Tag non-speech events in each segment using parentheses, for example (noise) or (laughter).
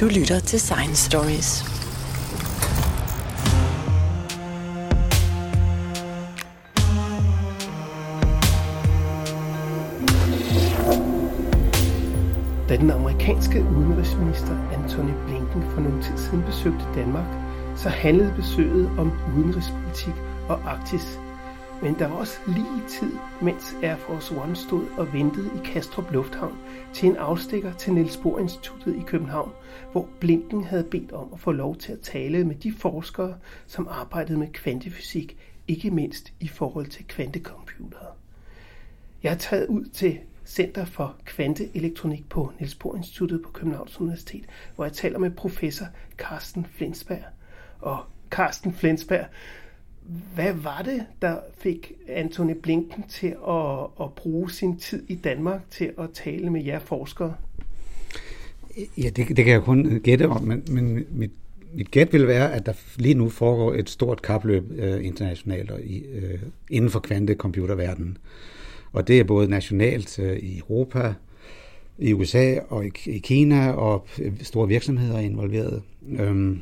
Du lytter til Science Stories. Da den amerikanske udenrigsminister Antony Blinken for nogle tid siden besøgte Danmark, så handlede besøget om udenrigspolitik og Arktis. Men der var også lige tid, mens Air Force One stod og ventede i Kastrup Lufthavn til en afstikker til Niels Bohr Instituttet i København, hvor Blinken havde bedt om at få lov til at tale med de forskere, som arbejdede med kvantefysik, ikke mindst i forhold til kvantecomputere. Jeg er taget ud til Center for Kvanteelektronik på Niels Bohr Instituttet på Københavns Universitet, hvor jeg taler med professor Carsten Flensberg. Og Carsten Flensberg, hvad var det, der fik Antony Blinken til at, at bruge sin tid i Danmark til at tale med jer forskere? Ja, det, det kan jeg kun gætte om, men, men mit, mit gæt vil være, at der lige nu foregår et stort kapløb øh, internationalt og i, øh, inden for kvantecomputerverdenen. Og det er både nationalt øh, i Europa, i USA og i, i Kina, og øh, store virksomheder er involveret. Øhm,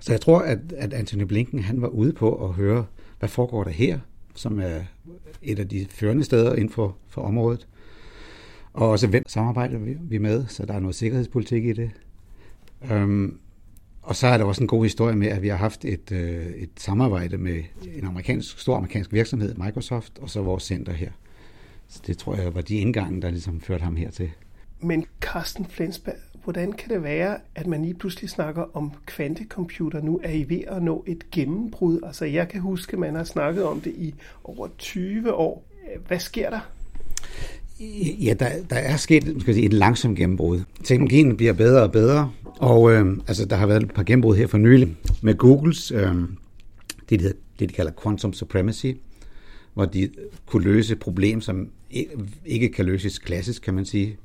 så jeg tror, at, at Anthony Blinken han var ude på at høre, hvad foregår der her, som er et af de førende steder inden for, for området. Og også hvem samarbejder vi, med, så der er noget sikkerhedspolitik i det. Øhm, og så er der også en god historie med, at vi har haft et, øh, et samarbejde med en amerikansk, stor amerikansk virksomhed, Microsoft, og så vores center her. Så det tror jeg var de indgange, der ligesom førte ham hertil. Men Carsten Flensberg, hvordan kan det være, at man lige pludselig snakker om kvantecomputer? Nu er I ved at nå et gennembrud. Altså jeg kan huske, at man har snakket om det i over 20 år. Hvad sker der? Ja, der, der er sket skal sige, et langsomt gennembrud. Teknologien bliver bedre og bedre, og øh, altså, der har været et par gennembrud her for nylig med Googles, øh, det, det, det de kalder quantum supremacy, hvor de kunne løse et problem, som ikke kan løses klassisk, kan man sige,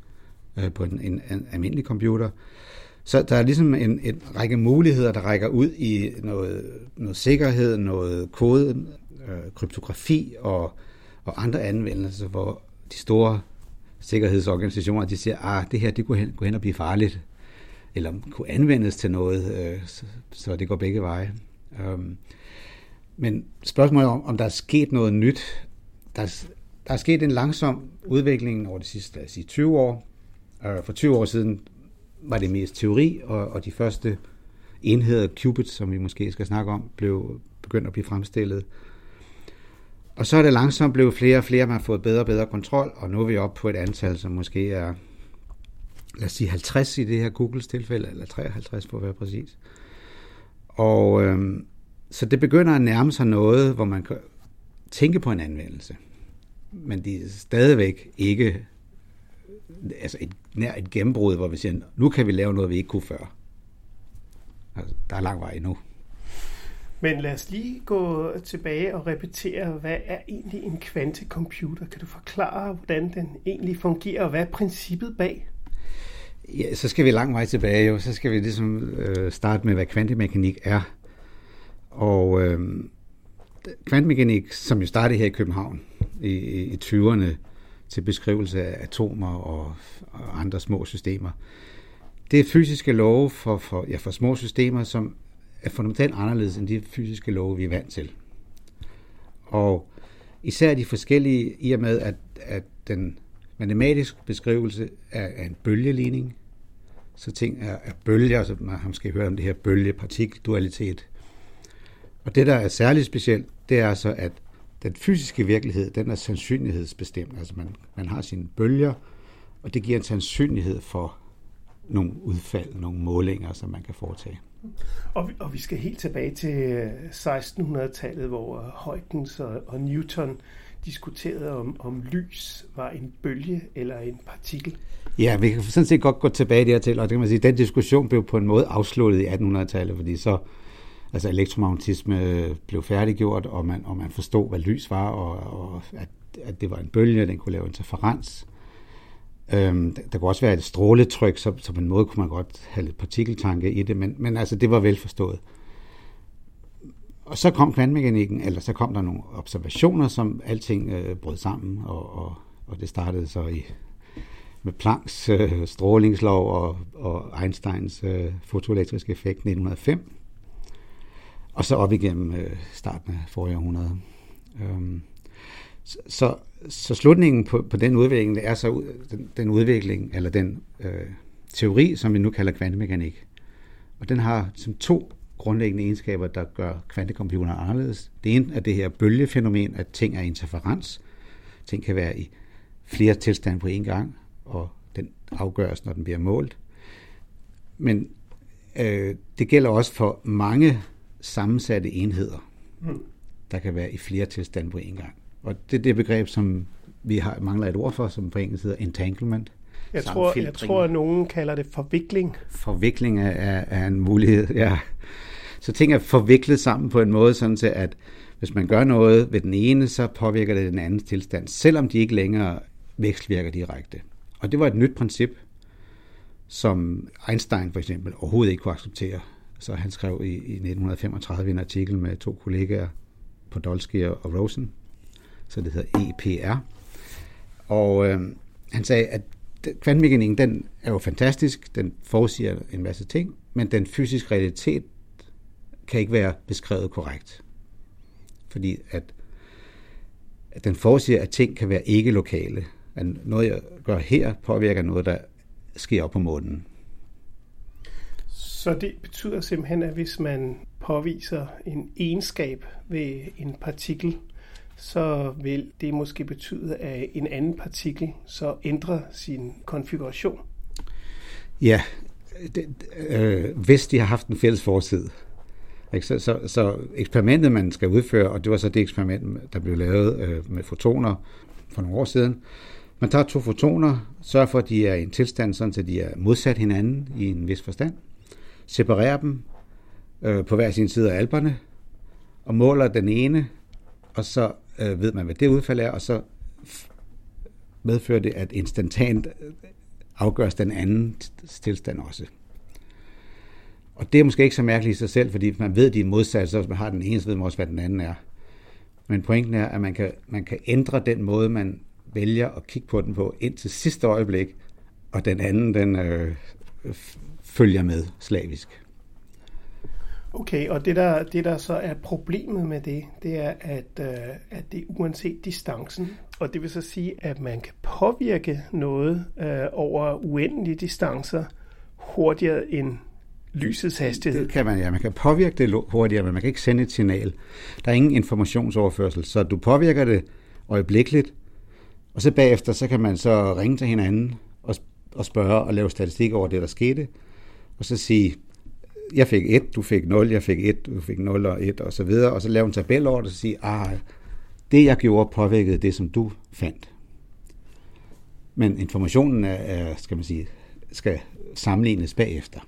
øh, på en, en, en almindelig computer. Så der er ligesom en, en række muligheder, der rækker ud i noget, noget sikkerhed, noget kode, øh, kryptografi og, og andre anvendelser, hvor de store sikkerhedsorganisationer, de siger, ah, det her det kunne hen, kunne hen og blive farligt, eller kunne anvendes til noget, øh, så, så det går begge veje. Um, men spørgsmålet om, om der er sket noget nyt, der, der er sket en langsom udvikling over de sidste lad os sige, 20 år. Øh, for 20 år siden var det mest teori, og, og de første enheder, qubits, som vi måske skal snakke om, blev begyndt at blive fremstillet. Og så er det langsomt blevet flere og flere, man har fået bedre og bedre kontrol, og nu er vi oppe på et antal, som måske er, lad os sige 50 i det her Googles tilfælde, eller 53 for at være præcis. Og øhm, så det begynder at nærme sig noget, hvor man kan tænke på en anvendelse. Men det er stadigvæk ikke altså et, nær et gennembrud, hvor vi siger, nu kan vi lave noget, vi ikke kunne før. Altså, der er lang vej endnu. Men lad os lige gå tilbage og repetere, hvad er egentlig en kvantecomputer? Kan du forklare, hvordan den egentlig fungerer, og hvad er princippet bag? Ja, så skal vi lang vej tilbage jo. Så skal vi ligesom øh, starte med, hvad kvantemekanik er. Og øh, kvantemekanik, som jo startede her i København i, i 20'erne til beskrivelse af atomer og, og andre små systemer, det er fysiske love for, for, ja, for små systemer, som er fundamentalt anderledes end de fysiske love, vi er vant til. Og især de forskellige, i og med, at, at den matematiske beskrivelse er, er en bølgeligning, så ting er, er bølger, så man har måske hørt om det her bølge-partikel-dualitet. Og det, der er særligt specielt, det er så, at den fysiske virkelighed, den er sandsynlighedsbestemt. Altså man, man har sine bølger, og det giver en sandsynlighed for nogle udfald, nogle målinger, som man kan foretage. Og, og vi skal helt tilbage til 1600-tallet, hvor Huygens og, og Newton diskuterede om, om lys var en bølge eller en partikel. Ja, vi kan sådan set godt gå tilbage dertil, og det kan man sige, den diskussion blev på en måde afsluttet i 1800-tallet, fordi så altså elektromagnetisme blev færdiggjort, og man, og man forstod, hvad lys var, og, og at, at det var en bølge, den kunne lave interferens. Øhm, der kunne også være et stråletryk, så, så på en måde kunne man godt have lidt partikeltanke i det, men, men altså, det var velforstået. Og så kom kvantmekanikken, eller så kom der nogle observationer, som alting øh, brød sammen, og, og, og det startede så i med Plancks øh, strålingslov og, og Einsteins øh, fotoelektriske effekt 1905. Og så op igennem øh, starten af forrige århundrede. Øhm, så, så, så slutningen på, på den udvikling er så den, den udvikling, eller den øh, teori, som vi nu kalder kvantemekanik. Og den har som to grundlæggende egenskaber, der gør kvantecomputeren anderledes. Det ene er det her bølgefænomen, at ting er interferens. Ting kan være i flere tilstande på én gang, og den afgøres, når den bliver målt. Men øh, det gælder også for mange sammensatte enheder, mm. der kan være i flere tilstande på én gang. Og det er det begreb, som vi har, mangler et ord for, som på engelsk hedder entanglement. Jeg tror, jeg tror, at nogen kalder det forvikling. Forvikling er, er, er en mulighed, ja. Så ting er forviklet sammen på en måde, sådan til at hvis man gør noget ved den ene, så påvirker det den andens tilstand, selvom de ikke længere vekselvirker direkte. Og det var et nyt princip, som Einstein for eksempel overhovedet ikke kunne acceptere. Så han skrev i, i 1935 en artikel med to kollegaer, Podolsky og Rosen, så det hedder EPR. Og øh, han sagde, at kvantemekanikken, den er jo fantastisk, den forudsiger en masse ting, men den fysiske realitet kan ikke være beskrevet korrekt. Fordi at, at den forudsiger, at ting kan være ikke lokale. At noget, jeg gør her, påvirker noget, der sker op på månen. Så det betyder simpelthen, at hvis man påviser en egenskab ved en partikel, så vil det måske betyde, at en anden partikel så ændrer sin konfiguration. Ja, det, øh, hvis de har haft en fælles forside. Ikke? Så, så, så eksperimentet, man skal udføre, og det var så det eksperiment, der blev lavet øh, med fotoner for nogle år siden, man tager to fotoner, sørger for, at de er i en tilstand, sådan at de er modsat hinanden i en vis forstand, separerer dem øh, på hver sin side af alberne, og måler den ene, og så øh, ved man, hvad det udfald er, og så medfører det, at instantant øh, afgøres den anden tilstand også. Og det er måske ikke så mærkeligt i sig selv, fordi man ved, de er så hvis man har den ene, så ved man også, hvad den anden er. Men pointen er, at man kan, man kan ændre den måde, man vælger at kigge på den på indtil sidste øjeblik, og den anden, den øh, følger med slavisk. Okay, og det der, det der så er problemet med det, det er, at, øh, at det er uanset distancen. Og det vil så sige, at man kan påvirke noget øh, over uendelige distancer hurtigere end lysets hastighed. Det kan man, ja. Man kan påvirke det hurtigere, men man kan ikke sende et signal. Der er ingen informationsoverførsel, så du påvirker det øjeblikkeligt, og så bagefter, så kan man så ringe til hinanden og, og spørge og lave statistik over det, der skete, og så sige, jeg fik 1, du fik 0, jeg fik 1, du fik 0 og 1 og så videre, og så lave en tabel over det og sige, ah, det jeg gjorde påvirkede det, som du fandt. Men informationen er, er skal man sige, skal sammenlignes bagefter.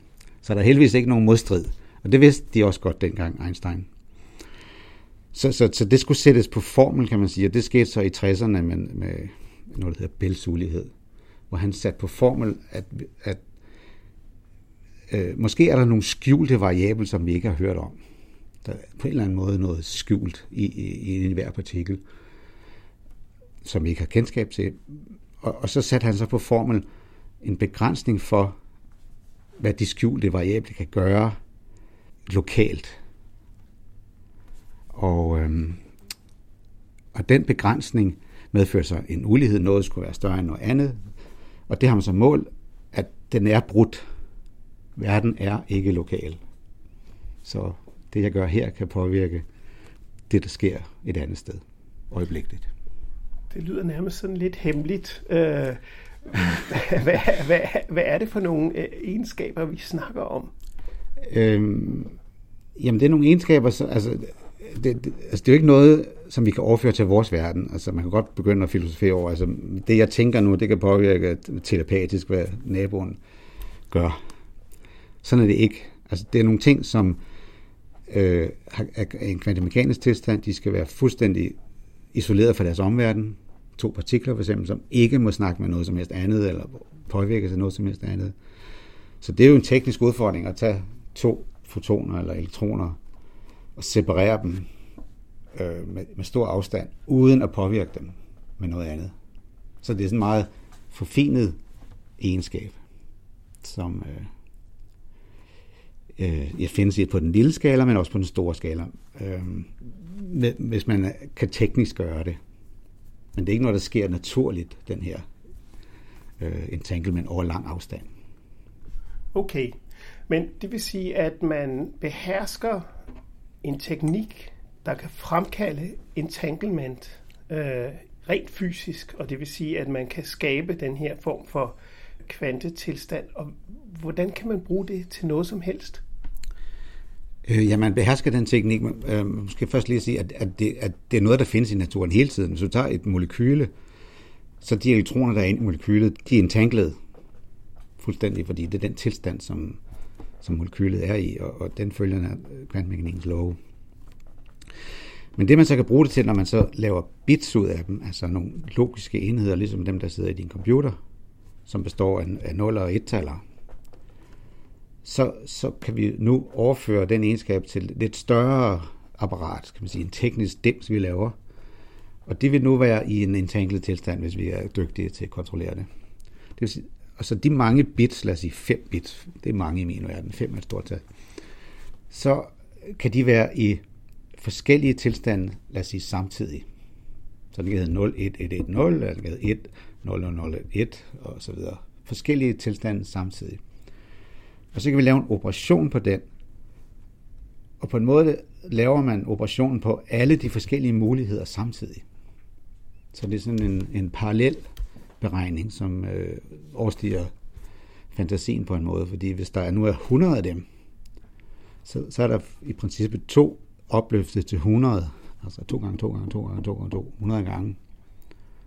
Så der er heldigvis ikke nogen modstrid. Og det vidste de også godt dengang, Einstein. Så, så, så det skulle sættes på formel, kan man sige, og det skete så i 60'erne med, med noget, der hedder Bells ulighed, hvor han satte på formel, at, at øh, måske er der nogle skjulte variabler, som vi ikke har hørt om. Der er på en eller anden måde noget skjult i, i, i hver partikel, som vi ikke har kendskab til. Og, og så satte han så på formel en begrænsning for, hvad de skjulte variable kan gøre lokalt. Og, øhm, og den begrænsning medfører så en ulighed. Noget skulle være større end noget andet. Og det har man som mål, at den er brudt. Verden er ikke lokal. Så det, jeg gør her, kan påvirke det, der sker et andet sted øjeblikkeligt. Det lyder nærmest sådan lidt hemmeligt. Øh, (laughs) hvad, hvad, hvad er det for nogle øh, egenskaber, vi snakker om? Øhm, jamen, det er nogle egenskaber, så, altså, det, det, altså, det er jo ikke noget, som vi kan overføre til vores verden. Altså, man kan godt begynde at filosofere over, altså, det jeg tænker nu, det kan påvirke telepatisk, hvad naboen gør. Sådan er det ikke. Altså, det er nogle ting, som øh, er en kvantemekanisk tilstand. De skal være fuldstændig isoleret fra deres omverden to partikler for eksempel, som ikke må snakke med noget som helst andet, eller påvirke sig noget som helst andet. Så det er jo en teknisk udfordring at tage to fotoner eller elektroner og separere dem øh, med, med stor afstand, uden at påvirke dem med noget andet. Så det er sådan en meget forfinet egenskab, som øh, øh, jeg findes på den lille skala, men også på den store skala, øh, hvis man kan teknisk gøre det. Men det er ikke noget, der sker naturligt, den her øh, entanglement over lang afstand. Okay, men det vil sige, at man behersker en teknik, der kan fremkalde entanglement øh, rent fysisk, og det vil sige, at man kan skabe den her form for kvantetilstand. Og hvordan kan man bruge det til noget som helst? Øh, ja, man behersker den teknik. Øh, måske først lige sige, at, at, det, at det er noget, der findes i naturen hele tiden. Hvis du tager et molekyle, så de elektroner, der er inde i molekylet, de er entanglede fuldstændig, fordi det er den tilstand, som, som molekylet er i, og, og den følger kvantmekanikkens lov. Men det man så kan bruge det til, når man så laver bits ud af dem, altså nogle logiske enheder, ligesom dem, der sidder i din computer, som består af, af 0 og 1-taller, så, så kan vi nu overføre den egenskab til et lidt større apparat, kan man sige, en teknisk dims, vi laver. Og det vil nu være i en entangled tilstand, hvis vi er dygtige til at kontrollere det. Det vil sige, og så de mange bits, lad os sige 5 bits, det er mange i min verden, 5 er et stort tal, så kan de være i forskellige tilstande, lad os sige samtidig. Så det kan hedde 0, 1, 1, 1, 0, eller det kan hedde 1, 0, 0, 0, 1, og så videre. Forskellige tilstande samtidig. Og så kan vi lave en operation på den. Og på en måde laver man operationen på alle de forskellige muligheder samtidig. Så det er sådan en, en parallel beregning, som øh, overstiger fantasien på en måde, fordi hvis der nu er 100 af dem, så, så er der i princippet to opløftet til 100, altså 2 gange 2 gange 2 gange 2 gange 2, 100 gange,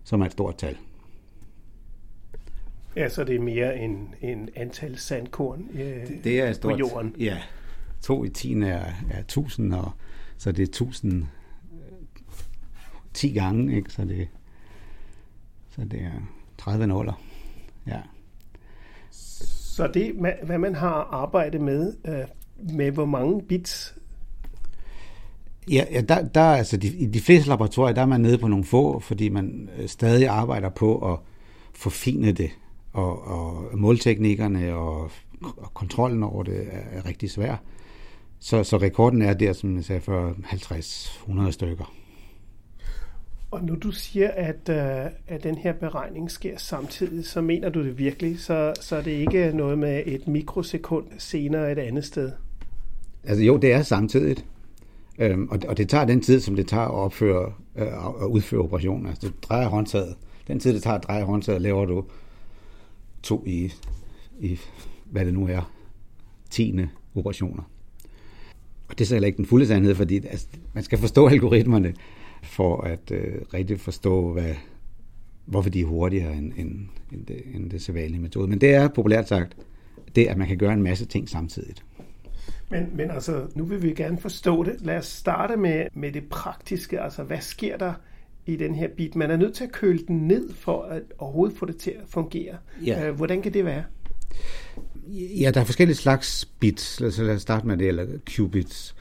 som er et stort tal. Ja, så det er mere en, en antal sandkorn øh, det, det er stort, på jorden. Ja, 2 i 10 er, er 1000, og så det er 1000 10 øh, gange, ikke? Så det, så det er 30 nuller. Ja. Så det, hvad man har arbejdet med, øh, med hvor mange bits Ja, ja der, der, altså de, i de fleste laboratorier, der er man nede på nogle få, fordi man øh, stadig arbejder på at forfine det, og, og målteknikkerne og, og kontrollen over det er, er rigtig svær. Så, så rekorden er der, som jeg sagde før, 50-100 stykker. Og når du siger, at, uh, at den her beregning sker samtidig, så mener du det virkelig? Så, så er det ikke noget med et mikrosekund senere et andet sted? Altså jo, det er samtidigt. Øhm, og, og det tager den tid, som det tager at opføre øh, og udføre operationen. Altså du drejer håndtaget. Den tid, det tager at dreje håndtaget, laver du to i, i hvad det nu er, tiende operationer. Og det er så heller ikke den fulde sandhed, fordi altså, man skal forstå algoritmerne for at øh, rigtig forstå, hvad, hvorfor de er hurtigere end, end, end, det, end det sædvanlige metode. Men det er populært sagt, det at man kan gøre en masse ting samtidigt. Men, men altså, nu vil vi gerne forstå det. Lad os starte med, med det praktiske. Altså, hvad sker der i den her bit? Man er nødt til at køle den ned for at overhovedet få det til at fungere. Ja. Øh, hvordan kan det være? Ja, der er forskellige slags bits. Så lad os starte med det, eller qubits.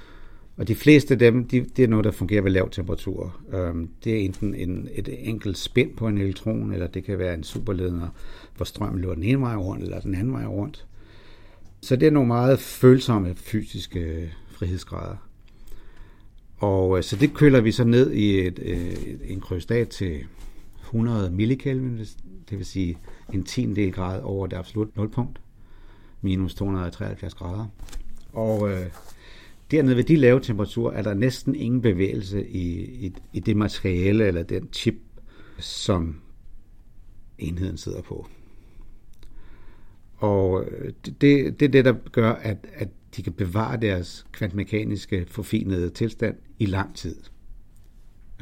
Og de fleste af dem, de, det er noget, der fungerer ved lav temperatur. Um, det er enten en, et enkelt spænd på en elektron, eller det kan være en superledner, hvor strømmen løber den ene vej rundt, eller den anden vej rundt. Så det er nogle meget følsomme fysiske frihedsgrader. Og øh, så det køler vi så ned i et, et, en krystat til 100 millikelvin, det vil sige en tiendel grad over det absolut nulpunkt, minus 273 grader. Og øh, dernede ved de lave temperaturer er der næsten ingen bevægelse i, i, i det materiale eller den chip, som enheden sidder på. Og øh, det, det er det, der gør, at, at de kan bevare deres kvantmekaniske forfinede tilstand i lang tid.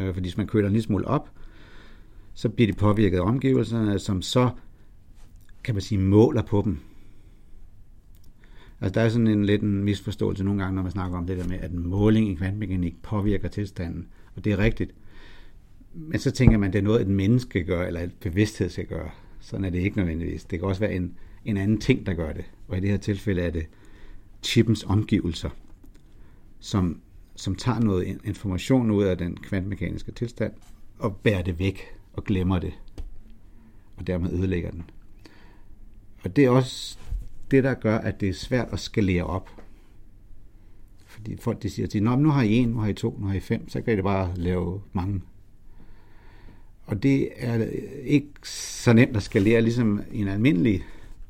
Øh, fordi hvis man køler en lille smule op, så bliver de påvirket af omgivelserne, som så, kan man sige, måler på dem. Altså der er sådan en lidt en misforståelse nogle gange, når man snakker om det der med, at en måling i kvantmekanik påvirker tilstanden. Og det er rigtigt. Men så tænker man, at det er noget, et menneske gør, eller et bevidsthed skal gøre. Sådan er det ikke nødvendigvis. Det kan også være en, en anden ting, der gør det. Og i det her tilfælde er det chippens omgivelser, som, som tager noget information ud af den kvantmekaniske tilstand og bærer det væk og glemmer det, og dermed ødelægger den. Og det er også det, der gør, at det er svært at skalere op. Fordi folk de siger til, Nå, nu har I en, nu har I to, nu har I fem, så kan I det bare lave mange. Og det er ikke så nemt at skalere, ligesom en almindelig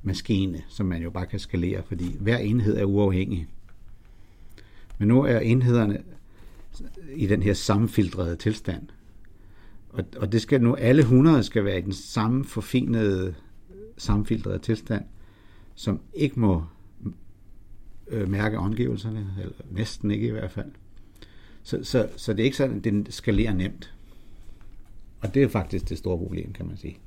maskine, som man jo bare kan skalere, fordi hver enhed er uafhængig. Men nu er enhederne i den her sammenfiltrede tilstand. Og, og det skal nu, alle 100 skal være i den samme forfinede, sammenfiltrede tilstand, som ikke må øh, mærke omgivelserne, eller næsten ikke i hvert fald. Så, så, så det er ikke sådan, at den skalerer nemt. Og det er faktisk det store problem, kan man sige.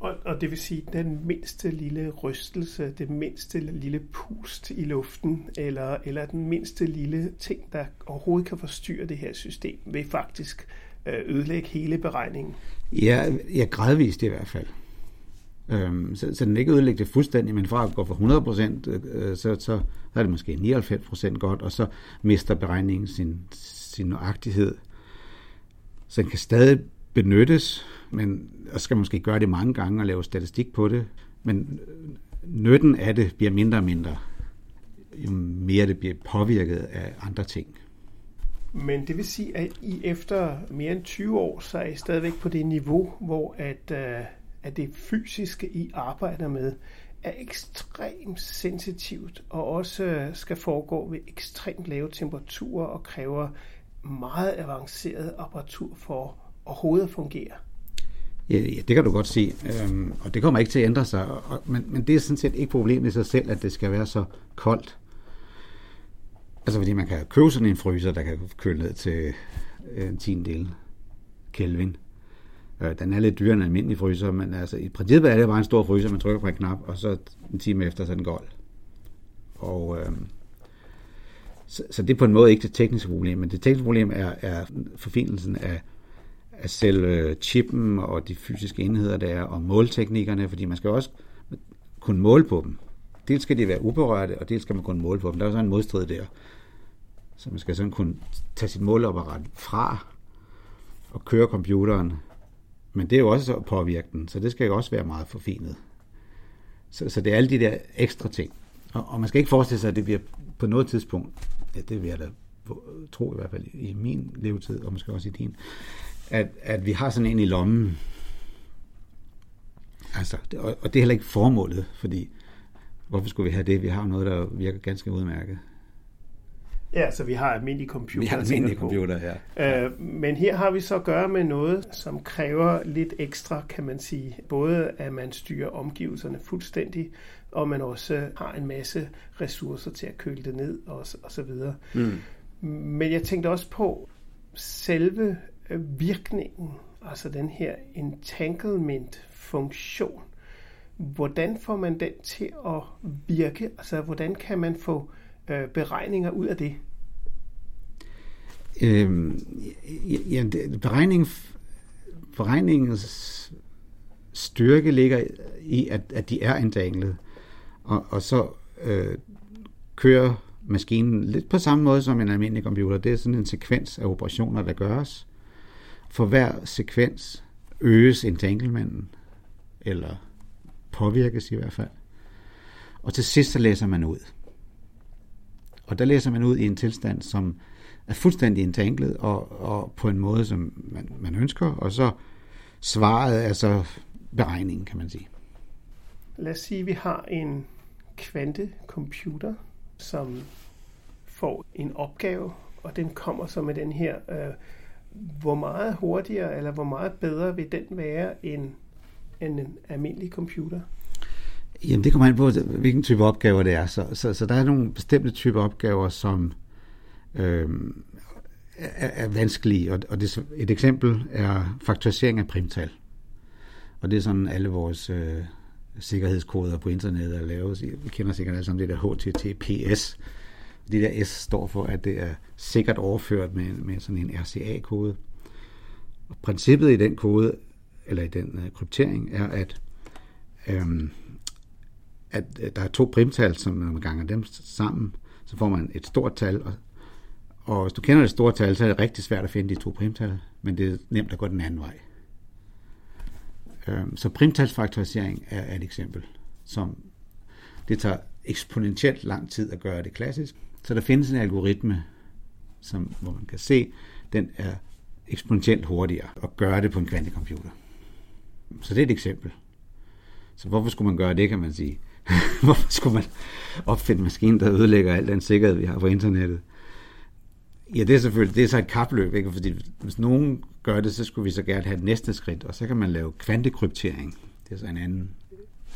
Og, og det vil sige, den mindste lille rystelse, det mindste lille pust i luften, eller, eller den mindste lille ting, der overhovedet kan forstyrre det her system, vil faktisk øh, ødelægge hele beregningen. Ja, ja gradvist i hvert fald. Øhm, så, så den ikke ødelægger det fuldstændig, men fra at gå for 100%, øh, øh, så, så er det måske 99% godt, og så mister beregningen sin, sin nøjagtighed. Så den kan stadig benyttes, men og skal måske gøre det mange gange og lave statistik på det, men øh, nytten af det bliver mindre og mindre, jo mere det bliver påvirket af andre ting. Men det vil sige, at I efter mere end 20 år, så er I stadigvæk på det niveau, hvor at, øh, at det fysiske, I arbejder med, er ekstremt sensitivt og også øh, skal foregå ved ekstremt lave temperaturer og kræver meget avanceret apparatur for overhovedet at fungere. Ja, ja, det kan du godt se, øhm, og det kommer ikke til at ændre sig, og, men, men det er sådan set ikke problemet i sig selv, at det skal være så koldt. Altså fordi man kan købe sådan en fryser, der kan køle ned til øh, en tiendel Kelvin. Øh, den er lidt dyrere end en almindelig fryser, men altså i princippet er det bare en stor fryser, man trykker på en knap, og så en time efter, så er den gold. Og øh, så, så det er på en måde ikke det tekniske problem, men det tekniske problem er, er forfinelsen af af selve chippen og de fysiske enheder, der er, og målteknikkerne, fordi man skal også kunne måle på dem. Dels skal de være uberørte, og dels skal man kunne måle på dem. Der er så en modstrid der. Så man skal sådan kunne tage sit måleapparat fra og køre computeren. Men det er jo også at påvirke den, så det skal jo også være meget forfinet. Så, så det er alle de der ekstra ting. Og, og man skal ikke forestille sig, at det bliver på noget tidspunkt, ja, det vil jeg da tro i hvert fald i min levetid, og måske også i din, at, at vi har sådan en i lommen. Altså, og, og det er heller ikke formålet, fordi hvorfor skulle vi have det? Vi har noget, der virker ganske udmærket. Ja, så vi har almindelige computer. Vi har almindelige computer, ja. Øh, men her har vi så at gøre med noget, som kræver lidt ekstra, kan man sige. Både at man styrer omgivelserne fuldstændig, og man også har en masse ressourcer til at køle det ned og, og så videre. Mm. Men jeg tænkte også på selve Øh, virkningen, altså den her entanglement-funktion, hvordan får man den til at virke? Altså, hvordan kan man få øh, beregninger ud af det? Øhm, ja, beregning, beregningens styrke ligger i, at, at de er entanglet. Og, og så øh, kører maskinen lidt på samme måde som en almindelig computer. Det er sådan en sekvens af operationer, der gøres. For hver sekvens øges entanglementen, eller påvirkes i hvert fald. Og til sidst så læser man ud. Og der læser man ud i en tilstand, som er fuldstændig entanglet, og, og på en måde, som man, man ønsker, og så svaret er så beregningen, kan man sige. Lad os sige, at vi har en kvantecomputer, som får en opgave, og den kommer så med den her øh, hvor meget hurtigere eller hvor meget bedre vil den være end, end en almindelig computer? Jamen det kommer an på, hvilken type opgaver det er. Så, så, så der er nogle bestemte typer opgaver, som øh, er, er vanskelige. Og, og det, et eksempel er faktorisering af primtal. Og det er sådan alle vores øh, sikkerhedskoder på internettet er lavet. Vi kender sikkert alle sammen det der HTTPS, det der S står for, at det er sikkert overført med, med sådan en RCA-kode. Og princippet i den kode, eller i den uh, kryptering, er, at, øhm, at øh, der er to primtal, som når man ganger dem sammen, så får man et stort tal, og, og hvis du kender det store tal, så er det rigtig svært at finde de to primtal, men det er nemt at gå den anden vej. Øhm, så primtalsfaktorisering er et eksempel. som det tager eksponentielt lang tid at gøre det klassisk. Så der findes en algoritme, som, hvor man kan se, den er eksponentielt hurtigere at gøre det på en kvantecomputer. Så det er et eksempel. Så hvorfor skulle man gøre det, kan man sige? (laughs) hvorfor skulle man opfinde en maskine, der ødelægger al den sikkerhed, vi har på internettet? Ja, det er selvfølgelig det er så et kapløb, ikke? fordi hvis nogen gør det, så skulle vi så gerne have et næste skridt, og så kan man lave kvantekryptering. Det er så en anden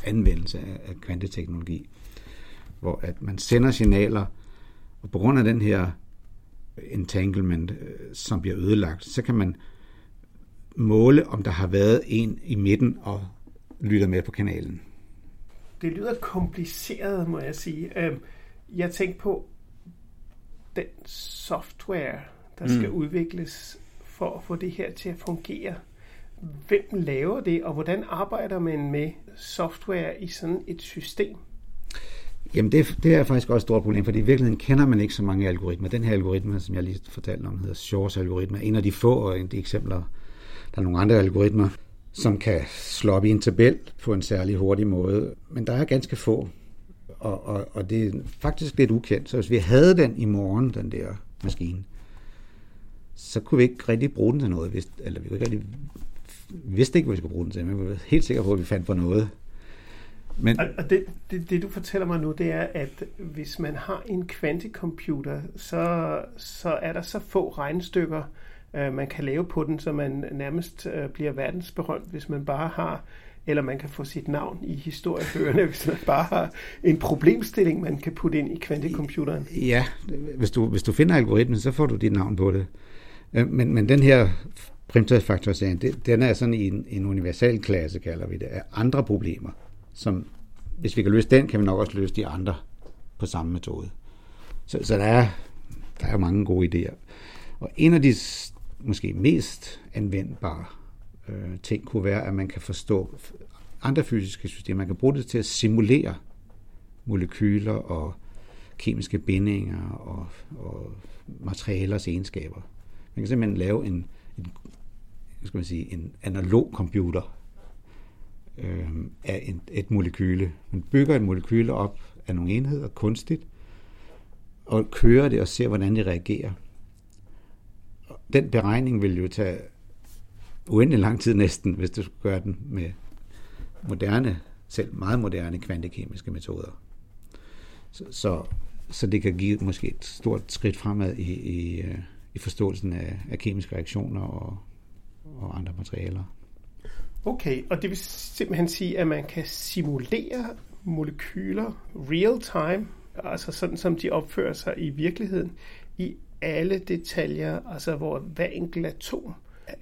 anvendelse af, af kvanteteknologi, hvor at man sender signaler, og på grund af den her entanglement, øh, som bliver ødelagt, så kan man måle, om der har været en i midten og lytter med på kanalen. Det lyder kompliceret, må jeg sige. Øhm, jeg tænker på den software, der skal mm. udvikles for at få det her til at fungere. Hvem laver det, og hvordan arbejder man med software i sådan et system? Jamen det, det er faktisk også et stort problem, fordi i virkeligheden kender man ikke så mange algoritmer. Den her algoritme, som jeg lige fortalte om, hedder Shores algoritme, er en af de få, og en af de eksempler, der er nogle andre algoritmer, som kan slå op i en tabel på en særlig hurtig måde. Men der er ganske få, og, og, og det er faktisk lidt ukendt. Så hvis vi havde den i morgen, den der maskine, så kunne vi ikke rigtig bruge den til noget. Hvis, eller vi, kunne ikke rigtig, vidste ikke, hvad vi skulle bruge den til, men vi var helt sikre på, at vi fandt på noget. Men... Og det, det, det, du fortæller mig nu, det er, at hvis man har en kvantecomputer, så, så er der så få regnestykker, øh, man kan lave på den, så man nærmest øh, bliver verdensberømt, hvis man bare har eller man kan få sit navn i historiebøgerne, (laughs) hvis man bare har en problemstilling, man kan putte ind i kvantecomputeren. Ja, hvis du, hvis du finder algoritmen, så får du dit navn på det. Øh, men, men den her primtalsfaktorisering, den er sådan i en, en universal klasse, kalder vi det, af andre problemer, som hvis vi kan løse den, kan vi nok også løse de andre på samme metode. Så, så der, er, der er mange gode idéer. Og en af de måske mest anvendbare øh, ting kunne være, at man kan forstå andre fysiske systemer. Man kan bruge det til at simulere molekyler og kemiske bindinger og, og materialers egenskaber. Man kan simpelthen lave en, en, skal man sige, en analog computer øh, af en, et molekyle. Man bygger et molekyle op af nogle enheder kunstigt, og kører det og ser, hvordan det reagerer. Den beregning vil jo tage uendelig lang tid næsten, hvis du skulle gøre den med moderne, selv meget moderne kvantekemiske metoder. Så, så, så det kan give måske et stort skridt fremad i, i, øh, i forståelsen af, af kemiske reaktioner og, og andre materialer. Okay, og det vil simpelthen sige, at man kan simulere molekyler real time, altså sådan som de opfører sig i virkeligheden, i alle detaljer, altså hvor hver enkelt atom,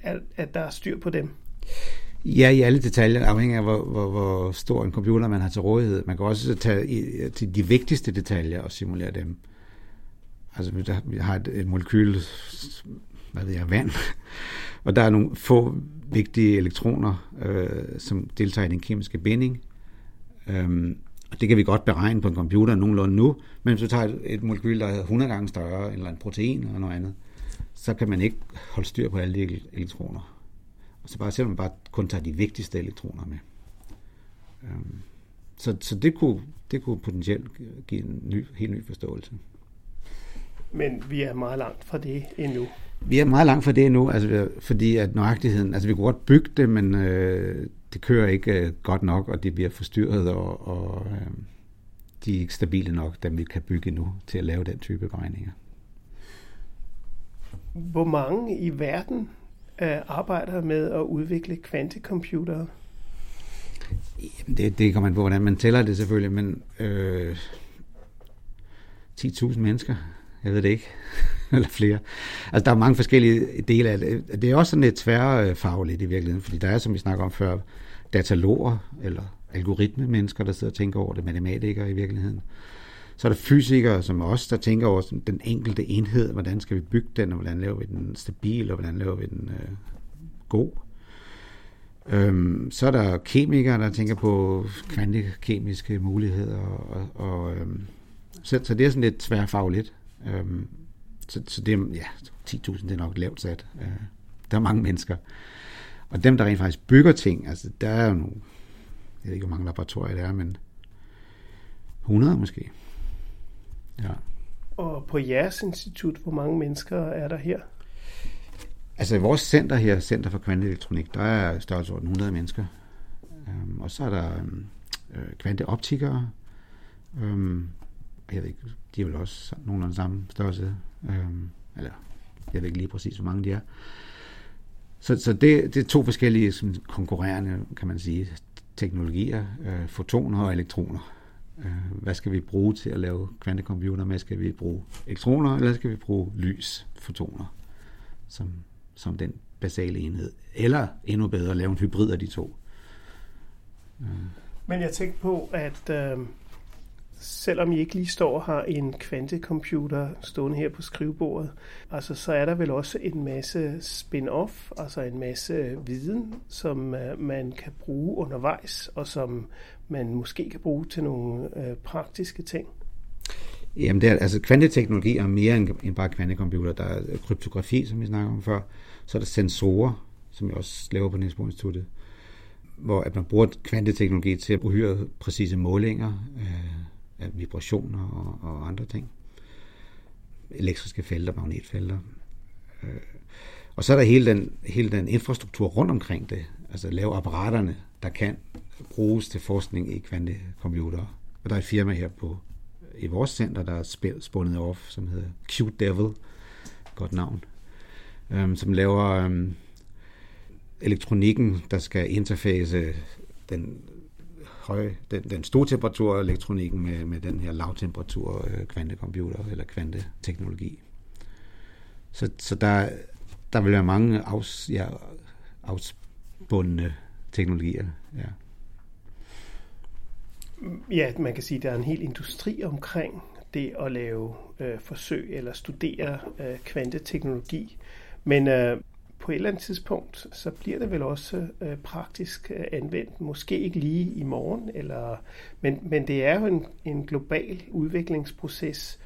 at, at der er styr på dem. Ja, i alle detaljer, afhængig af hvor, hvor, hvor stor en computer man har til rådighed. Man kan også tage i, til de vigtigste detaljer og simulere dem. Altså, vi har et, et molekyl, hvad ved jeg, vand, (laughs) og der er nogle få vigtige elektroner, øh, som deltager i den kemiske binding. Øhm, og det kan vi godt beregne på en computer nogenlunde nu, men hvis du tager et, et molekyl, der er 100 gange større, eller en protein eller noget andet, så kan man ikke holde styr på alle de elektroner. Og så bare selvom man bare kun tager de vigtigste elektroner med. Øhm, så, så det kunne, det kunne potentielt give en ny, helt ny forståelse. Men vi er meget langt fra det endnu. Vi er meget langt fra det endnu, altså, fordi at nøjagtigheden, altså vi kunne godt bygge det, men øh, det kører ikke øh, godt nok, og det bliver forstyrret, og, og øh, de er ikke stabile nok, dem vi kan bygge nu til at lave den type beregninger. Hvor mange i verden øh, arbejder med at udvikle kvantecomputere? Jamen det, det kommer man på, hvordan man tæller det selvfølgelig, men øh, 10.000 mennesker jeg ved det ikke. (laughs) Eller flere. Altså, der er mange forskellige dele af det. Det er også sådan lidt tværfagligt i virkeligheden, fordi der er, som vi snakker om før, dataloger eller algoritme-mennesker, der sidder og tænker over det, matematikere i virkeligheden. Så er der fysikere som os, der tænker over den enkelte enhed, hvordan skal vi bygge den, og hvordan laver vi den stabil, og hvordan laver vi den øh, god. Øhm, så er der kemikere, der tænker på kvantekemiske muligheder, og, og øhm, så, så det er sådan lidt tværfagligt. Øhm, så, så det ja, 10.000 det er nok lavt sat. Øh, der er mange mennesker. Og dem, der rent faktisk bygger ting, altså der er jo nogle, jeg ved ikke, hvor mange laboratorier der er, men 100 måske. Ja. Og på jeres institut, hvor mange mennesker er der her? Altså i vores center her, Center for Kvanteelektronik, der er størrelsesorden 100 mennesker. Øhm, og så er der øhm, øh, kvanteoptikere. Øhm, jeg ved ikke, de er vel også nogenlunde samme størrelse. Øhm, eller jeg ved ikke lige præcis, hvor mange de er. Så, så det, det er to forskellige som konkurrerende, kan man sige, teknologier, øh, fotoner og elektroner. Øh, hvad skal vi bruge til at lave kvantecomputer med? Skal vi bruge elektroner, eller skal vi bruge lys, fotoner, som, som den basale enhed? Eller endnu bedre, lave en hybrid af de to. Øh. Men jeg tænkte på, at øh, selvom I ikke lige står og har en kvantecomputer stående her på skrivebordet, altså så er der vel også en masse spin-off, altså en masse viden, som øh, man kan bruge undervejs, og som man måske kan bruge til nogle øh, praktiske ting. Jamen, det er, altså kvanteteknologi er mere end, end bare kvantecomputer. Der er øh, kryptografi, som vi snakker om før. Så er der sensorer, som jeg også laver på Niels Bohr Instituttet, hvor at man bruger kvanteteknologi til at uhyre præcise målinger. Øh, af vibrationer og, og andre ting. Elektriske felter, magnetfelter. Øh, og så er der hele den, hele den infrastruktur rundt omkring det. Altså lave apparaterne, der kan bruges til forskning i kvantecomputere. Og der er et firma her på i vores center, der er spundet off, som hedder Cute Devil, godt navn, øhm, som laver øhm, elektronikken, der skal interface den høje, den, den store temperatur elektronikken med, med den her lavtemperatur øh, kvantecomputer eller kvanteteknologi. Så, så der, der vil være mange afs, ja, afsbundne teknologier. Ja. ja, man kan sige, at der er en hel industri omkring det at lave øh, forsøg eller studere øh, kvanteteknologi. Men øh, på et eller andet tidspunkt, så bliver det vel også øh, praktisk øh, anvendt. Måske ikke lige i morgen, eller, men, men det er jo en, en global udviklingsproces.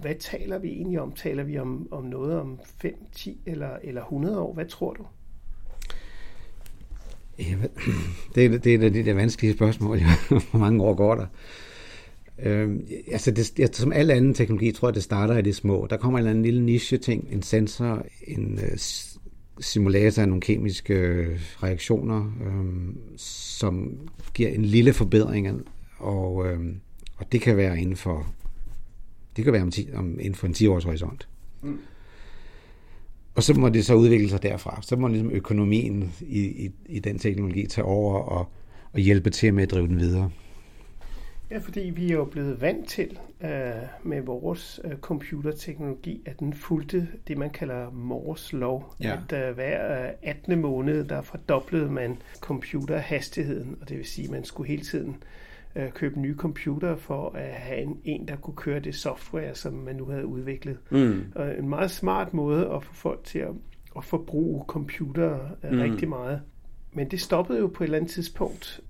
Hvad taler vi egentlig om? Taler vi om, om noget om 5, 10 eller, eller 100 år? Hvad tror du? Ja, (clears throat) det, er, det er det, der vanskelige spørgsmål. (laughs) Hvor mange år går der? Øh, altså det, jeg, som alle anden teknologi, tror jeg, det starter i det små. Der kommer en eller anden lille niche-ting, en sensor, en øh, simulator af nogle kemiske øh, reaktioner, øh, som giver en lille forbedring, og, øh, og det kan være inden for det kan være om, 10, om inden for en 10 års horisont. Mm. Og så må det så udvikle sig derfra. Så må ligesom økonomien i, i, i den teknologi tage over og, og hjælpe til med at drive den videre. Ja, fordi vi er jo blevet vant til uh, med vores uh, computerteknologi, at den fulgte det, man kalder Moores lov. Ja. At uh, hver uh, 18. måned, der fordoblede man computerhastigheden, og det vil sige, at man skulle hele tiden uh, købe nye computer for at have en, en, der kunne køre det software, som man nu havde udviklet. Mm. Og en meget smart måde at få folk til at, at forbruge computer uh, mm. rigtig meget. Men det stoppede jo på et eller andet tidspunkt,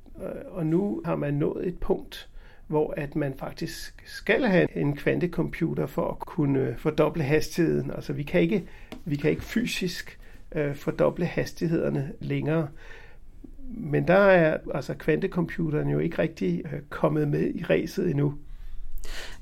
og nu har man nået et punkt, hvor at man faktisk skal have en kvantecomputer for at kunne øh, fordoble hastigheden. Altså vi kan ikke, vi kan ikke fysisk øh, fordoble hastighederne længere. Men der er altså kvantecomputeren jo ikke rigtig øh, kommet med i ræset endnu.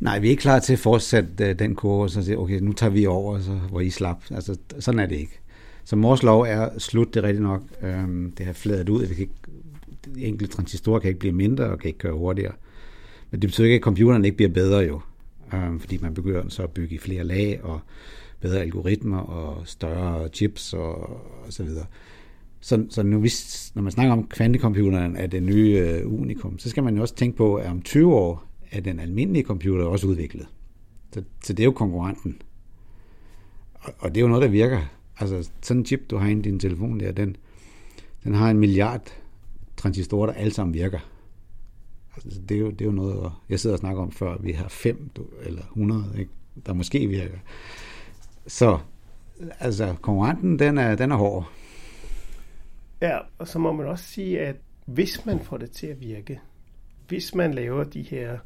Nej, vi er ikke klar til at fortsætte øh, den kurve, og så sige, okay, nu tager vi over, så, hvor I slap. Altså, sådan er det ikke. Så Mors lov er slut, det er rigtigt nok. Øhm, det har fladet ud. vi kan ikke, enkelte transistorer kan ikke blive mindre og kan ikke køre hurtigere. Men det betyder ikke, at computeren ikke bliver bedre jo, øh, fordi man begynder så at bygge i flere lag og bedre algoritmer og større chips og, og så videre. Så, så nu, hvis, når man snakker om kvantecomputeren er det nye øh, unikum, så skal man jo også tænke på, at om 20 år er den almindelige computer også udviklet. Så, så det er jo konkurrenten. Og, og det er jo noget, der virker. Altså sådan en chip, du har inde i din telefon der, den, den har en milliard transistorer, der alle sammen virker. Altså, det, er jo, det er jo noget, jeg sidder og snakker om før, vi har fem eller 100, ikke? der måske virker. Så altså, konkurrenten, den er, den er hård. Ja, og så må man også sige, at hvis man får det til at virke, hvis man laver de her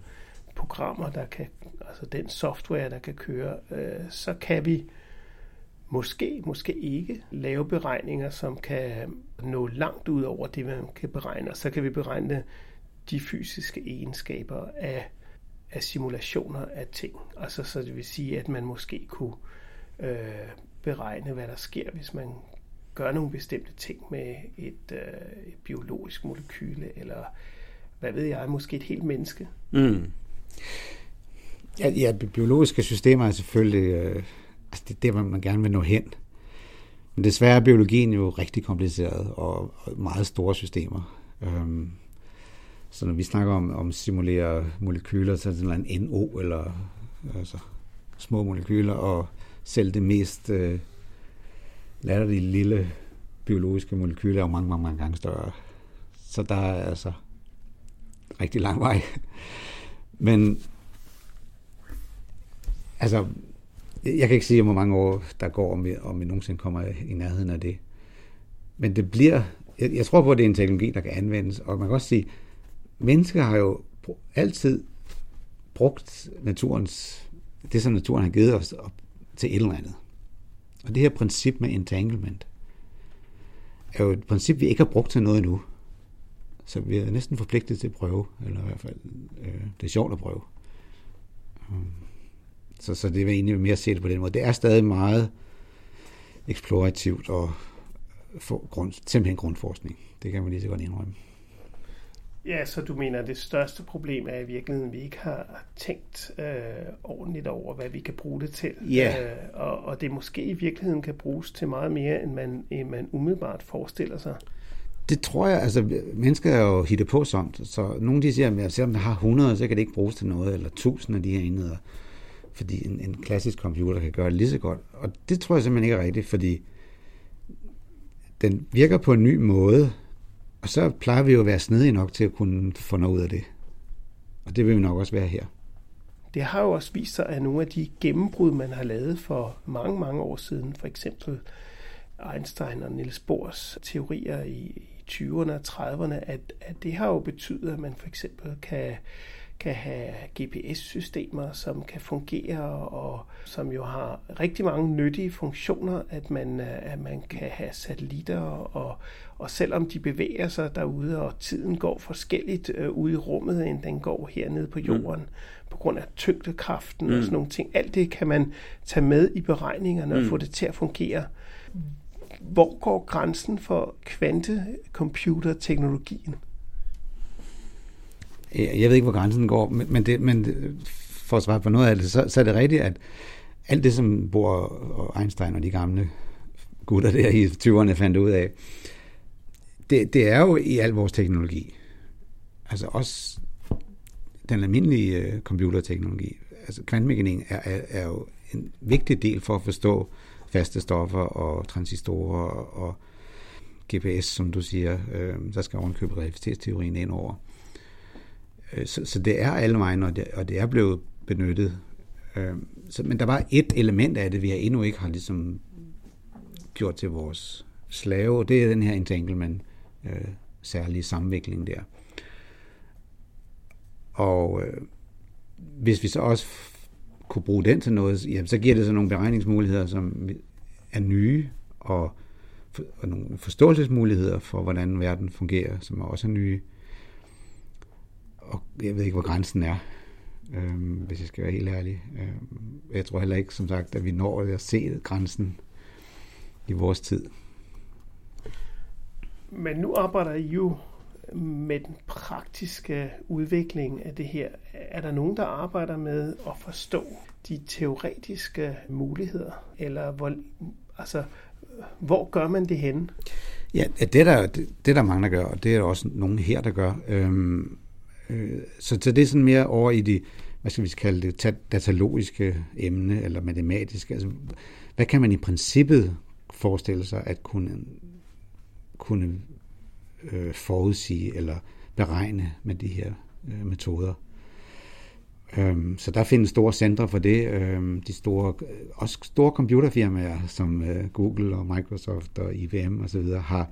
programmer, der kan, altså den software, der kan køre, øh, så kan vi måske, måske ikke lave beregninger, som kan nå langt ud over det, man kan beregne. Og så kan vi beregne de fysiske egenskaber af, af simulationer af ting. Altså så det vil sige, at man måske kunne øh, beregne, hvad der sker, hvis man gør nogle bestemte ting med et, øh, et biologisk molekyle, eller hvad ved jeg, måske et helt menneske. Mm. Ja, ja, biologiske systemer er selvfølgelig øh, altså det, det, man gerne vil nå hen. Men desværre er biologien jo rigtig kompliceret og, og meget store systemer. Øhm, så når vi snakker om, om simulere molekyler, så er det sådan en NO, eller altså, små molekyler, og selv det mest øh, latterlige lille biologiske molekyler er jo mange, mange, mange gange større. Så der er altså rigtig lang vej. Men altså, jeg kan ikke sige, hvor mange år der går, om vi, om vi nogensinde kommer i nærheden af det. Men det bliver, jeg, jeg tror på, at det er en teknologi, der kan anvendes, og man kan også sige, mennesker har jo altid brugt naturens, det som naturen har givet os til et eller andet. Og det her princip med entanglement er jo et princip, vi ikke har brugt til noget endnu. Så vi er næsten forpligtet til at prøve, eller i hvert fald, øh, det er sjovt at prøve. Øhm, så, så det er egentlig mere at se det på den måde. Det er stadig meget eksplorativt og for, grund, simpelthen grundforskning. Det kan man lige så godt indrømme. Ja, så du mener, at det største problem er i virkeligheden, at vi ikke har tænkt øh, ordentligt over, hvad vi kan bruge det til. Ja. Øh, og, og det måske i virkeligheden kan bruges til meget mere, end man, end man umiddelbart forestiller sig. Det tror jeg, altså mennesker er jo hittet på sådan, så nogle de siger, at selvom der har 100, så kan det ikke bruges til noget, eller 1000 af de her enheder, fordi en, en klassisk computer kan gøre det lige så godt. Og det tror jeg simpelthen ikke er rigtigt, fordi den virker på en ny måde, og så plejer vi jo at være snedige nok til at kunne få noget ud af det. Og det vil vi nok også være her. Det har jo også vist sig, at nogle af de gennembrud, man har lavet for mange, mange år siden, for eksempel Einstein og Niels Bohrs teorier i 20'erne og 30'erne, at, at det har jo betydet, at man for eksempel kan kan have GPS-systemer, som kan fungere, og som jo har rigtig mange nyttige funktioner, at man, øh, at man kan have satellitter, og, og selvom de bevæger sig derude, og tiden går forskelligt øh, ude i rummet, end den går hernede på mm. jorden, mm. på grund af tyngdekraften mm. og sådan nogle ting. Alt det kan man tage med i beregningerne mm. og få det til at fungere. Hvor går grænsen for kvantecomputerteknologien? Jeg ved ikke, hvor grænsen går, men, men, det, men for at svare på noget af det, så, så er det rigtigt, at alt det, som Bohr og Einstein og de gamle gutter der i 20'erne fandt ud af, det, det er jo i al vores teknologi. Altså også den almindelige øh, computerteknologi. Altså kvantemekanik er, er, er jo en vigtig del for at forstå faste stoffer og transistorer og GPS, som du siger. Øh, der skal ovenkøbe relativitetsteorien ind over. Øh, så, så det er alle vejen, og det, og det er blevet benyttet. Øh, så, men der var et element af det, vi har endnu ikke har ligesom gjort til vores slave, og det er den her entanglement, øh, særlige samvikling der. Og øh, hvis vi så også kunne bruge den til noget, jamen, så giver det så nogle beregningsmuligheder, som er nye, og, og nogle forståelsesmuligheder for, hvordan verden fungerer, som er også er nye og jeg ved ikke, hvor grænsen er, øh, hvis jeg skal være helt ærlig. Øh, jeg tror heller ikke, som sagt, at vi når at se grænsen i vores tid. Men nu arbejder I jo med den praktiske udvikling af det her. Er der nogen, der arbejder med at forstå de teoretiske muligheder? Eller hvor, altså, hvor gør man det henne? Ja, det er der, det, det er der mange, der gør, og det er der også nogen her, der gør. Øhm, Øh, så, så det er sådan mere over i det, hvad skal vi kalde det, datalogiske emne, eller matematiske. Altså, hvad kan man i princippet forestille sig at kunne, kunne øh, forudsige eller beregne med de her øh, metoder? Øhm, så der findes store centre for det. Øhm, de store, også store computerfirmaer som øh, Google og Microsoft og IBM osv. har,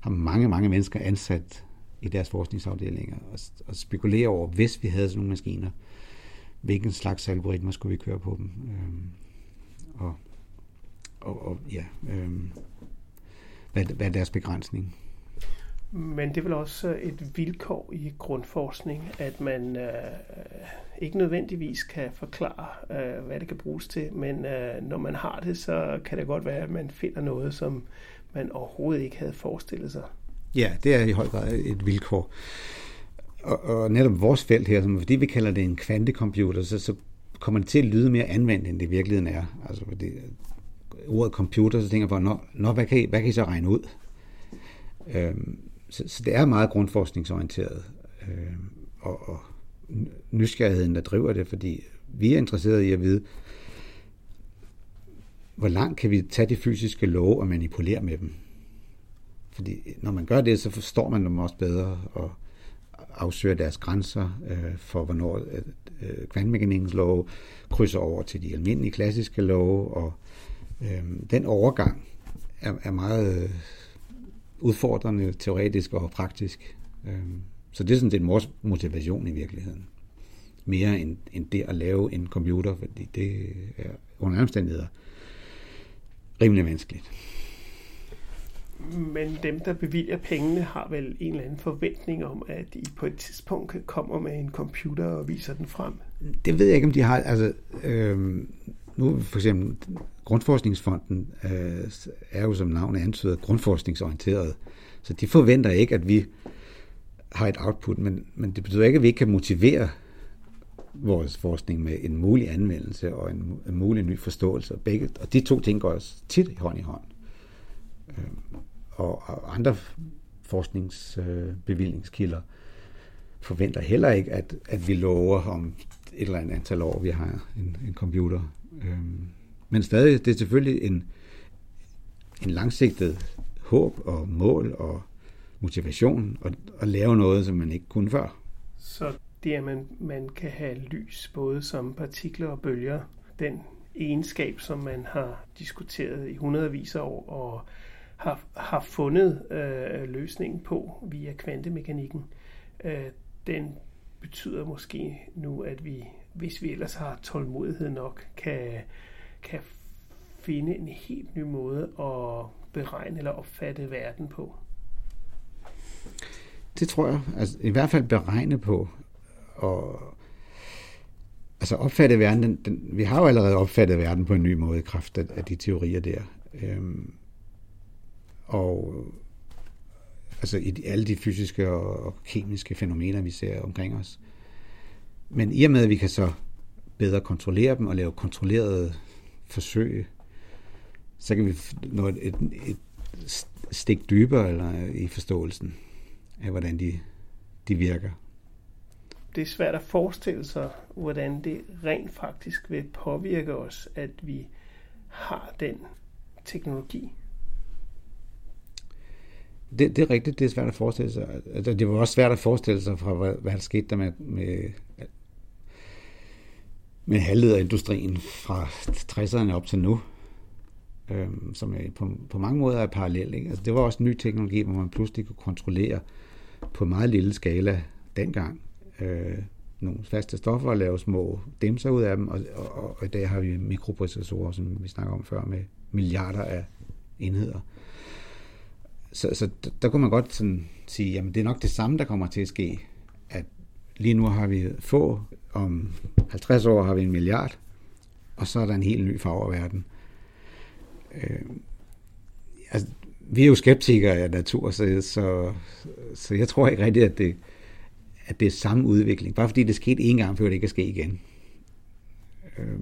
har mange, mange mennesker ansat i deres forskningsafdelinger og, og spekulere over, hvis vi havde sådan nogle maskiner, hvilken slags algoritmer skulle vi køre på dem. Øhm, og, og, og ja, øhm, hvad, hvad er deres begrænsning? Men det er vel også et vilkår i grundforskning, at man øh, ikke nødvendigvis kan forklare, øh, hvad det kan bruges til, men øh, når man har det, så kan det godt være, at man finder noget, som man overhovedet ikke havde forestillet sig. Ja, det er i høj grad et vilkår. Og, og netop vores felt her, som, fordi vi kalder det en kvantecomputer, så, så kommer det til at lyde mere anvendt, end det i virkeligheden er. Altså, fordi ordet computer, så tænker jeg på, nå, når, hvad, kan I, hvad kan I så regne ud? Øhm, så, så det er meget grundforskningsorienteret, øhm, og, og nysgerrigheden, der driver det, fordi vi er interesserede i at vide, hvor langt kan vi tage de fysiske love og manipulere med dem? Fordi når man gør det, så forstår man dem også bedre og afsøger deres grænser øh, for, hvornår øh, kvantmekanikkens love krydser over til de almindelige klassiske love, og øh, den overgang er, er meget udfordrende teoretisk og praktisk. Øh, så det er sådan set vores motivation i virkeligheden. Mere end, end det at lave en computer, fordi det er under omstændigheder rimelig vanskeligt. Men dem, der bevilger pengene, har vel en eller anden forventning om, at de på et tidspunkt kommer med en computer og viser den frem? Det ved jeg ikke, om de har. Altså, øh, nu for eksempel Grundforskningsfonden øh, er jo som navnet antyder grundforskningsorienteret. Så de forventer ikke, at vi har et output, men, men det betyder ikke, at vi ikke kan motivere vores forskning med en mulig anvendelse og en, en mulig ny forståelse. Og, begge, og de to ting går også tit hånd i hånd. Øh, og, og andre forskningsbevillingskilder forventer heller ikke, at, at vi lover om et eller andet antal år, vi har en, en computer. Øh, men stadig, det er selvfølgelig en, en langsigtet håb og mål og motivation at, at lave noget, som man ikke kunne før. Så det, at man, man kan have lys både som partikler og bølger, den egenskab, som man har diskuteret i hundredvis af år og har, har fundet øh, løsningen på via kvantemekanikken, øh, den betyder måske nu, at vi, hvis vi ellers har tålmodighed nok, kan, kan finde en helt ny måde at beregne eller opfatte verden på. Det tror jeg. Altså, I hvert fald beregne på. Og altså opfatte verden, den, den, vi har jo allerede opfattet verden på en ny måde i kraft af, af de teorier der. Øhm, og øh, altså i alle de fysiske og kemiske fænomener, vi ser omkring os. Men i og med, at vi kan så bedre kontrollere dem og lave kontrollerede forsøg, så kan vi nå et, et, et stik dybere eller i forståelsen af, hvordan de, de virker. Det er svært at forestille sig, hvordan det rent faktisk vil påvirke os, at vi har den teknologi. Det, det er rigtigt, det er svært at forestille sig. Altså, det var også svært at forestille sig fra, hvad, hvad der skete der med, med, med halvlederindustrien fra 60'erne op til nu, øhm, som er på, på mange måder er parallel. Ikke? Altså, det var også ny teknologi, hvor man pludselig kunne kontrollere på meget lille skala dengang øh, nogle faste stoffer og lave små dæmser ud af dem, og, og, og i dag har vi mikroprocessorer, som vi snakker om før, med milliarder af enheder så, så der kunne man godt sådan sige, jamen det er nok det samme, der kommer til at ske. At lige nu har vi få, om 50 år har vi en milliard, og så er der en helt ny farververden. Øh, altså, vi er jo skeptikere af natur, så, så, så jeg tror ikke rigtigt, at det, at det er samme udvikling. Bare fordi det skete en gang, før det ikke kan ske igen. Øh,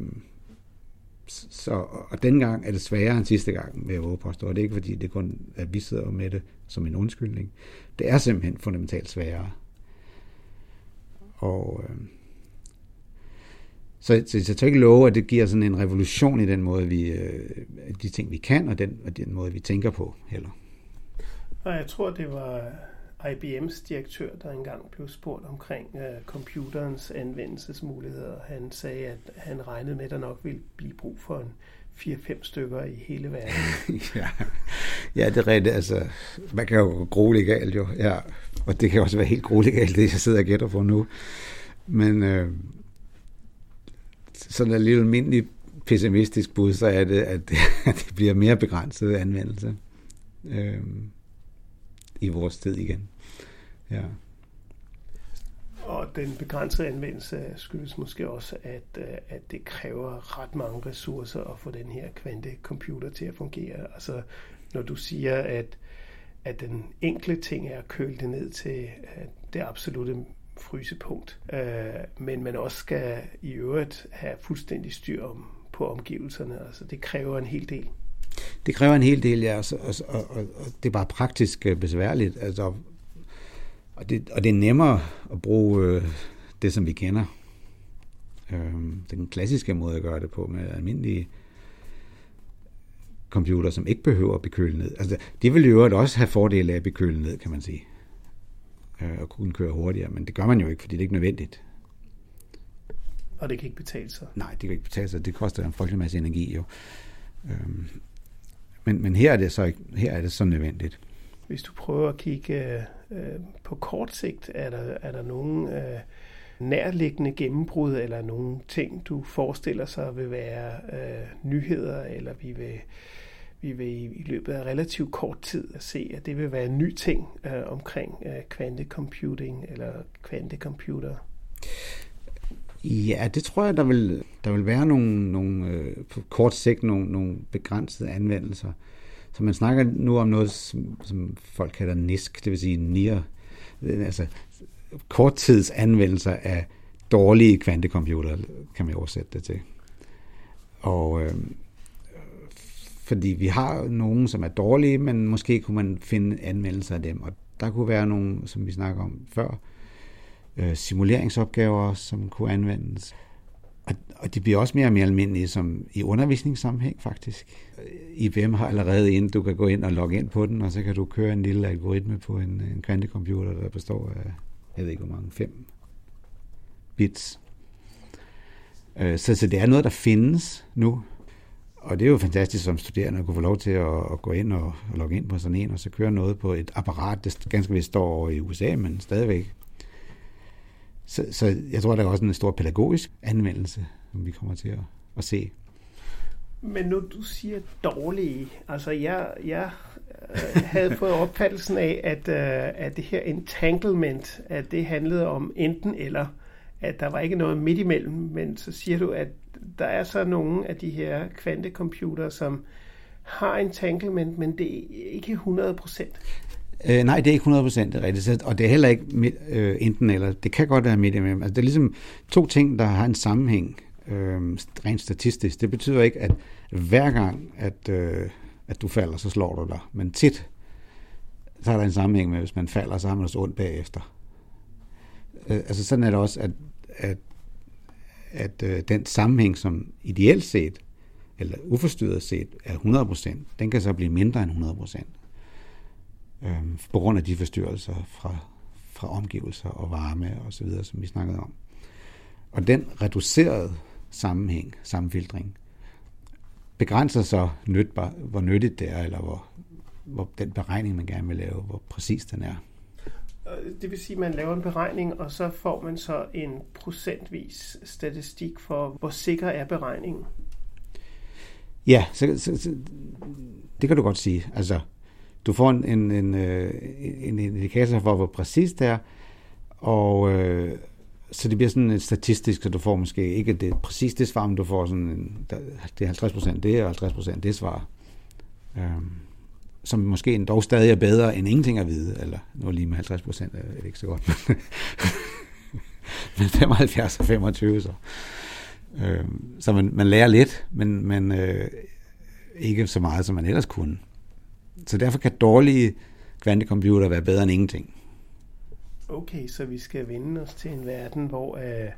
så, og dengang er det sværere end sidste gang, vil jeg våge påstå. Og det er ikke fordi, det kun at vi sidder med det som en undskyldning. Det er simpelthen fundamentalt sværere. Og øh, så, så, så jeg tør ikke love, at det giver sådan en revolution i den måde, vi, øh, de ting, vi kan, og den, og den måde, vi tænker på heller. Og jeg tror, det var IBM's direktør, der engang blev spurgt omkring uh, computerens anvendelsesmuligheder. Han sagde, at han regnede med, at der nok ville blive brug for en 4-5 stykker i hele verden. (laughs) ja. ja, det er rigtigt. Altså, man kan jo gro legalt jo. Ja. Og det kan også være helt grueligt det jeg sidder og gætter på nu. Men øh, sådan en lille almindelig pessimistisk bud, så er det, at det, (laughs) at det bliver mere begrænset anvendelse. Øh, i vores tid igen. Ja. Og den begrænsede anvendelse skyldes måske også, at, øh, at det kræver ret mange ressourcer at få den her kvantecomputer til at fungere. Altså, når du siger, at, at den enkle ting er at køle det ned til øh, det absolute frysepunkt, øh, men man også skal i øvrigt have fuldstændig styr om, på omgivelserne. Altså, det kræver en hel del. Det kræver en hel del, ja, og, og, og, og det er bare praktisk besværligt. Altså, og det, og det er nemmere at bruge øh, det, som vi kender. Øh, den klassiske måde at gøre det på med almindelige computer, som ikke behøver at bekøle ned. Altså, de vil jo også have fordele af at bekøle ned, kan man sige. Øh, og kunne køre hurtigere, men det gør man jo ikke, fordi det er ikke nødvendigt. Og det kan ikke betale sig? Nej, det kan ikke betale sig. Det koster en frygtelig masse energi jo. Øh, men, men her er det så her er det så nødvendigt. Hvis du prøver at kigge øh, på kort sigt, er der, er der nogle øh, nærliggende gennembrud, eller nogle ting, du forestiller sig vil være øh, nyheder, eller vi vil, vi vil i, i løbet af relativt kort tid at se, at det vil være en ny ting øh, omkring øh, kvantecomputing eller kvantecomputer? Ja, det tror jeg, der vil, der vil være nogle, nogle øh, på kort sigt nogle, nogle begrænsede anvendelser. Så man snakker nu om noget, som, som folk kalder NISC, det vil sige near, altså korttids anvendelser af dårlige kvantecomputere, kan man oversætte det til. Og øh, fordi vi har nogen, som er dårlige, men måske kunne man finde anvendelser af dem. Og der kunne være nogle, som vi snakker om før, øh, simuleringsopgaver, som kunne anvendes. Og, og de bliver også mere og mere almindelige som i undervisningssammenhæng faktisk. IBM har allerede ind, du kan gå ind og logge ind på den, og så kan du køre en lille algoritme på en, en kvantecomputer, der består af, jeg ved ikke hvor mange, fem bits. Øh, så, så det er noget, der findes nu. Og det er jo fantastisk som studerende at kunne få lov til at, at gå ind og, og logge ind på sådan en, og så køre noget på et apparat, der ganske vist står over i USA, men stadigvæk så, så jeg tror, der er også en stor pædagogisk anvendelse, som vi kommer til at, at se. Men nu du siger dårlige, altså jeg, jeg øh, havde fået opfattelsen af, at, øh, at det her entanglement, at det handlede om enten eller, at der var ikke noget midt imellem, men så siger du, at der er så nogle af de her kvantecomputere, som har entanglement, men det er ikke 100 procent. Øh, nej, det er ikke 100% rigtigt, og det er heller ikke midt, øh, enten eller. Det kan godt være midt imellem. Altså, det er ligesom to ting, der har en sammenhæng øh, rent statistisk. Det betyder ikke, at hver gang, at, øh, at du falder, så slår du dig. Men tit, så er der en sammenhæng med, at hvis man falder, så har man også ondt bagefter. Øh, altså sådan er det også, at, at, at øh, den sammenhæng, som ideelt set, eller uforstyrret set, er 100%, den kan så blive mindre end 100% øh, på grund af de forstyrrelser fra, fra omgivelser og varme og så videre, som vi snakkede om. Og den reducerede sammenhæng, sammenfiltring, begrænser så nytbar, hvor nyttigt det er, eller hvor, hvor den beregning, man gerne vil lave, hvor præcis den er. Det vil sige, at man laver en beregning, og så får man så en procentvis statistik for, hvor sikker er beregningen? Ja, så, så, så, det kan du godt sige. Altså, du får en, en, en, øh, en indikator for, hvor præcis det er, og øh, så det bliver sådan et statistisk, så du får måske ikke det præcis det svar, men du får sådan en, det er 50% det og 50% det svar. Øh, som måske dog stadig er bedre end ingenting at vide, eller nu lige med 50% er det ikke så godt, (laughs) men 75 og 25 så. Øh, så man, man lærer lidt, men, men øh, ikke så meget, som man ellers kunne. Så derfor kan dårlige kvantecomputer være bedre end ingenting. Okay, så vi skal vende os til en verden, hvor uh,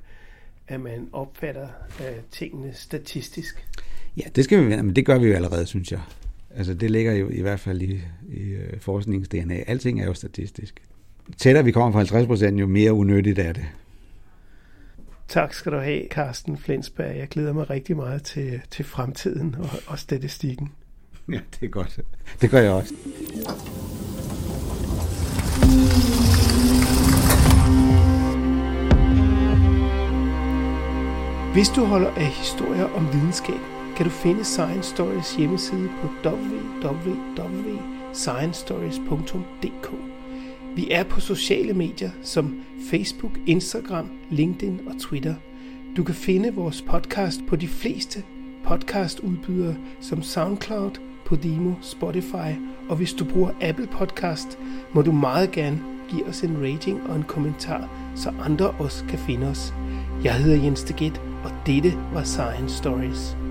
at man opfatter uh, tingene statistisk. Ja, det skal vi vende, men det gør vi jo allerede, synes jeg. Altså det ligger jo i hvert fald i, i uh, forsknings-DNA. Alting er jo statistisk. Tættere vi kommer fra 50 procent, jo mere unødigt er det. Tak skal du have, Carsten Flensberg. Jeg glæder mig rigtig meget til, til fremtiden og, og statistikken. (laughs) Ja, det er godt. Det gør jeg også. Hvis du holder af historier om videnskab, kan du finde Science Stories hjemmeside på www.sciencestories.dk. Vi er på sociale medier som Facebook, Instagram, LinkedIn og Twitter. Du kan finde vores podcast på de fleste podcastudbydere som SoundCloud, Podimo, Spotify, og hvis du bruger Apple Podcast, må du meget gerne give os en rating og en kommentar, så andre også kan finde os. Jeg hedder Jens Deget, og dette var Science Stories.